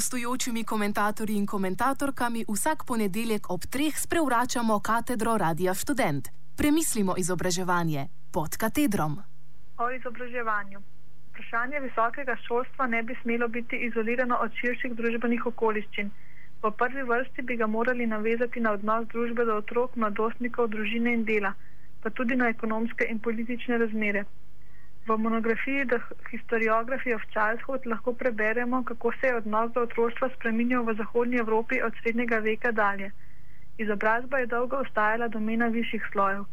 gostujočimi komentatorji in komentatorkami vsak ponedeljek ob treh sprevračamo katedro Radia Student. Premislimo izobraževanje pod katedrom. O izobraževanju. Vprašanje visokega šolstva ne bi smelo biti izolirano od širših družbenih okoliščin. V prvi vrsti bi ga morali navezati na odnos družbe do otrok, mladostnikov, družine in dela, pa tudi na ekonomske in politične razmere. V monografiji The Historiography of Childhood lahko preberemo, kako se je odnos do otroštva spremenil v Zahodnji Evropi od srednjega veka dalje. Izobrazba je dolgo ostajala domena višjih slojev.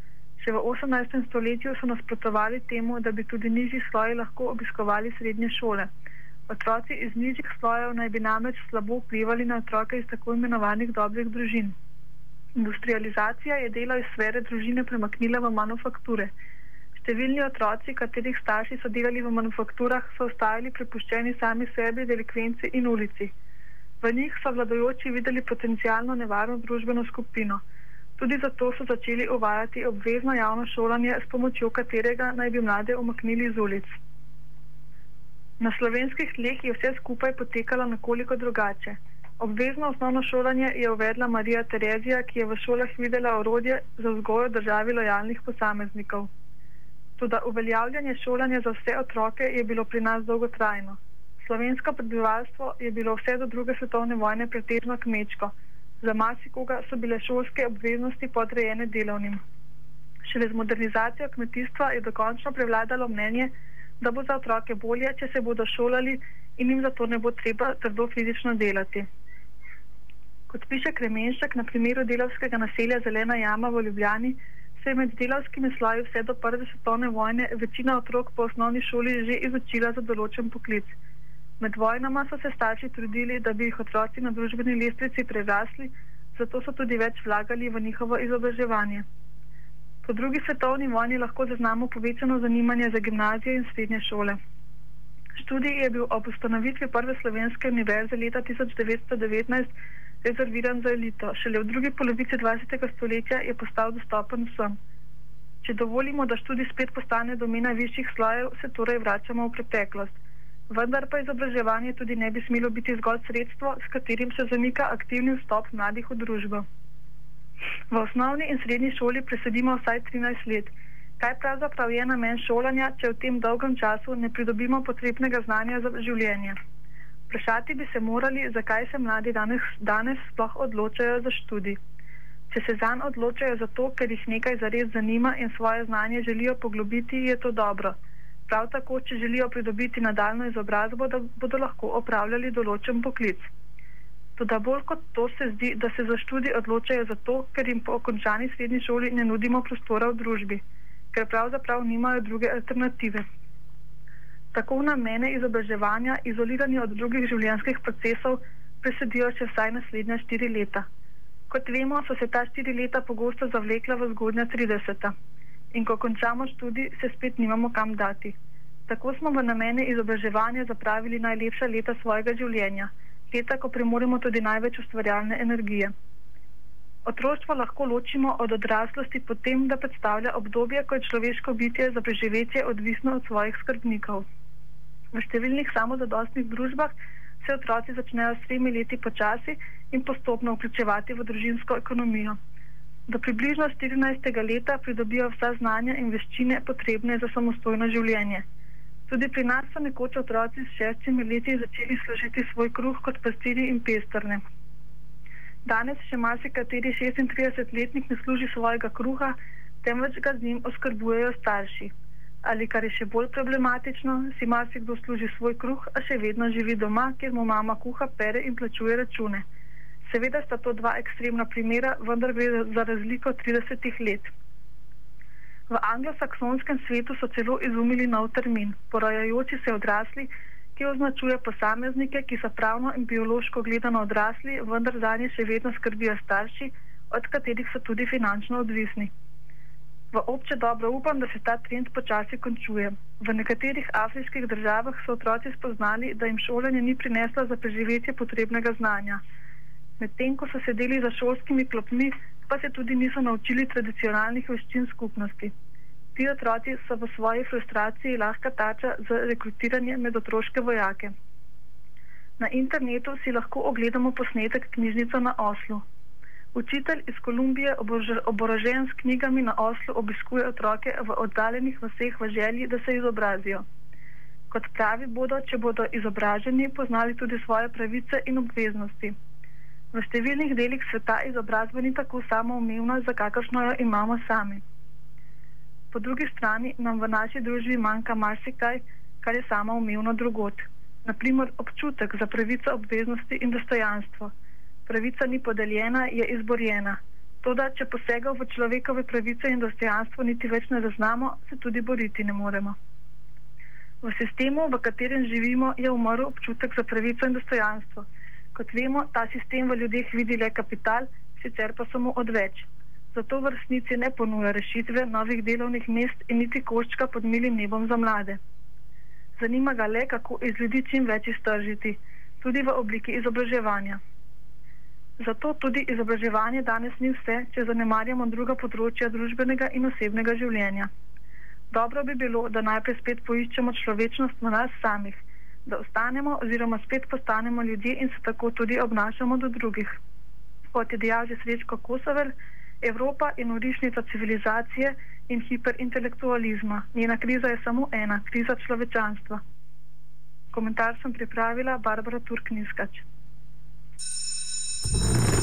Še v 18. stoletju so nasprotovali temu, da bi tudi nižji sloji lahko obiskovali srednje šole. Otroci iz nižjih slojev naj bi namreč slabo vplivali na otroke iz tako imenovanih dobrih družin. Industrializacija je delo iz sfere družine premaknila v manufakture. Številni otroci, katerih starši so delali v manufakturah, so ostali prepuščeni sami sebi, delikvenci in ulici. V njih so vladajoči videli potencijalno nevarno družbeno skupino. Tudi zato so začeli uvajati obvezno javno šolanje, s pomočjo katerega naj bi mlade umaknili iz ulic. Na slovenskih tleh je vse skupaj potekalo nekoliko drugače. Obvezno osnovno šolanje je uvedla Marija Terezija, ki je v šolah videla orodje za vzgojo državi lojalnih posameznikov. Tudi uveljavljanje šolanja za vse otroke je bilo pri nas dolgotrajno. Slovensko prebivalstvo je bilo vse do druge svetovne vojne pretežno kmečko. Za marsikoga so bile šolske obveznosti podrejene delovnim. Šele z modernizacijo kmetijstva je dokončno prevladalo mnenje, da bo za otroke bolje, če se bodo šolali in jim zato ne bo treba trdo fizično delati. Kot piše Kremenšek na primeru delovskega naselja Zelena jama v Ljubljani, se je med delavskimi sloji vse do prve svetovne vojne večina otrok po osnovni šoli že izučila za določen poklic. Med vojnama so se starši trudili, da bi jih otroci na družbeni lestvici prerasli, zato so tudi več vlagali v njihovo izobraževanje. Po drugi svetovni vojni lahko zaznamo povečano zanimanje za gimnazije in srednje šole. Študij je bil ob ustanovitvi prve slovenske univerze leta 1919 rezerviran za elito. Šele v drugi polovici 20. stoletja je postal dostopen vsem. Če dovolimo, da študij spet postane domena višjih slojev, se torej vračamo v preteklost. Vendar pa izobraževanje tudi ne bi smelo biti zgolj sredstvo, s katerim se zamika aktivni vstop mladih v družbo. V osnovni in srednji šoli presedimo vsaj 13 let. Kaj pravzaprav je namen šolanja, če v tem dolgem času ne pridobimo potrebnega znanja za življenje? Vprašati bi se morali, zakaj se mladi danes, danes sploh odločajo za študij. Če se zanj odločajo zato, ker jih nekaj zares zanima in svoje znanje želijo poglobiti, je to dobro. Prav tako, če želijo pridobiti nadaljno izobrazbo, da bodo lahko opravljali določen poklic. Toda bolj kot to se zdi, da se za študij odločajo zato, ker jim po okončani srednji šoli ne nudimo prostora v družbi, ker pravzaprav nimajo druge alternative tako namene izobraževanja, izolirani od drugih življenjskih procesov, presedijo še vsaj naslednja štiri leta. Kot vemo, so se ta štiri leta pogosto zavlekla v zgodnja 30. In ko končamo študij, se spet nimamo kam dati. Tako smo v namene izobraževanja zapravili najlepša leta svojega življenja, leta, ko premoremo tudi največ ustvarjalne energije. Otroštvo lahko ločimo od odraslosti potem, da predstavlja obdobje, ko je človeško bitje za preživetje odvisno od svojih skrbnikov. V številnih samozadostnih družbah se otroci začnejo s tremi leti počasi in postopno vključevati v družinsko ekonomijo. Do približno 14. leta pridobijo vsa znanja in veščine potrebne za samostojno življenje. Tudi pri nas so nekoč otroci s šestimi leti začeli služiti svoj kruh kot pastiri in pestrne. Danes še marsikateri 36-letnik ne služi svojega kruha, temveč ga z njim oskrbujejo starši ali kar je še bolj problematično, si marsikdo služi svoj kruh, a še vedno živi doma, kjer mu mama kuha, pere in plačuje račune. Seveda sta to dva ekstremna primera, vendar gre za razliko 30 let. V anglosaksonskem svetu so celo izumili nov termin, porajajoči se odrasli, ki označuje posameznike, ki so pravno in biološko gledano odrasli, vendar za nje še vedno skrbijo starši, od katerih so tudi finančno odvisni. V obče dobro upam, da se ta trend počasi končuje. V nekaterih afriških državah so otroci spoznali, da jim šolanje ni prineslo za preživetje potrebnega znanja. Medtem ko so sedeli za šolskimi klopmi, pa se tudi niso naučili tradicionalnih veščin skupnosti. Ti otroci so v svoji frustraciji lahka tača za rekrutiranje med otroške vojake. Na internetu si lahko ogledamo posnetek knjižnica na Oslu. Učitelj iz Kolumbije, oborožen s knjigami na Oslu, obiskuje otroke v oddaljenih vseh v želji, da se izobrazijo. Kot pravi, bodo, če bodo izobraženi, poznali tudi svoje pravice in obveznosti. V številnih delih sveta izobrazba ni tako samoumevna, za kakršno jo imamo sami. Po drugi strani nam v naši družbi manjka marsikaj, kar je samoumevno drugot naprimer občutek za pravico obveznosti in dostojanstvo. Pravica ni podeljena, je izborjena. Toda, če posegov v človekove pravice in dostojanstvo niti več ne zaznamo, se tudi boriti ne moremo. V sistemu, v katerem živimo, je umrl občutek za pravico in dostojanstvo. Kot vemo, ta sistem v ljudeh vidi le kapital, sicer pa samo odveč. Zato v resnici ne ponuja rešitve novih delovnih mest in niti koščka pod milim nebom za mlade zanima ga le, kako iz ljudi čim več iztržiti, tudi v obliki izobraževanja. Zato tudi izobraževanje danes ni vse, če zanemarjamo druga področja družbenega in osebnega življenja. Dobro bi bilo, da najprej spet poiščemo človečnost v nas samih, da ostanemo oziroma spet postanemo ljudje in se tako tudi obnašamo do drugih. Kot je dejal že Srečko Kosovel, Evropa je norišnica civilizacije in hiperintelektualizma. Njena kriza je samo ena, kriza človečanstva. Komentar sem pripravila Barbara Turkniskač. you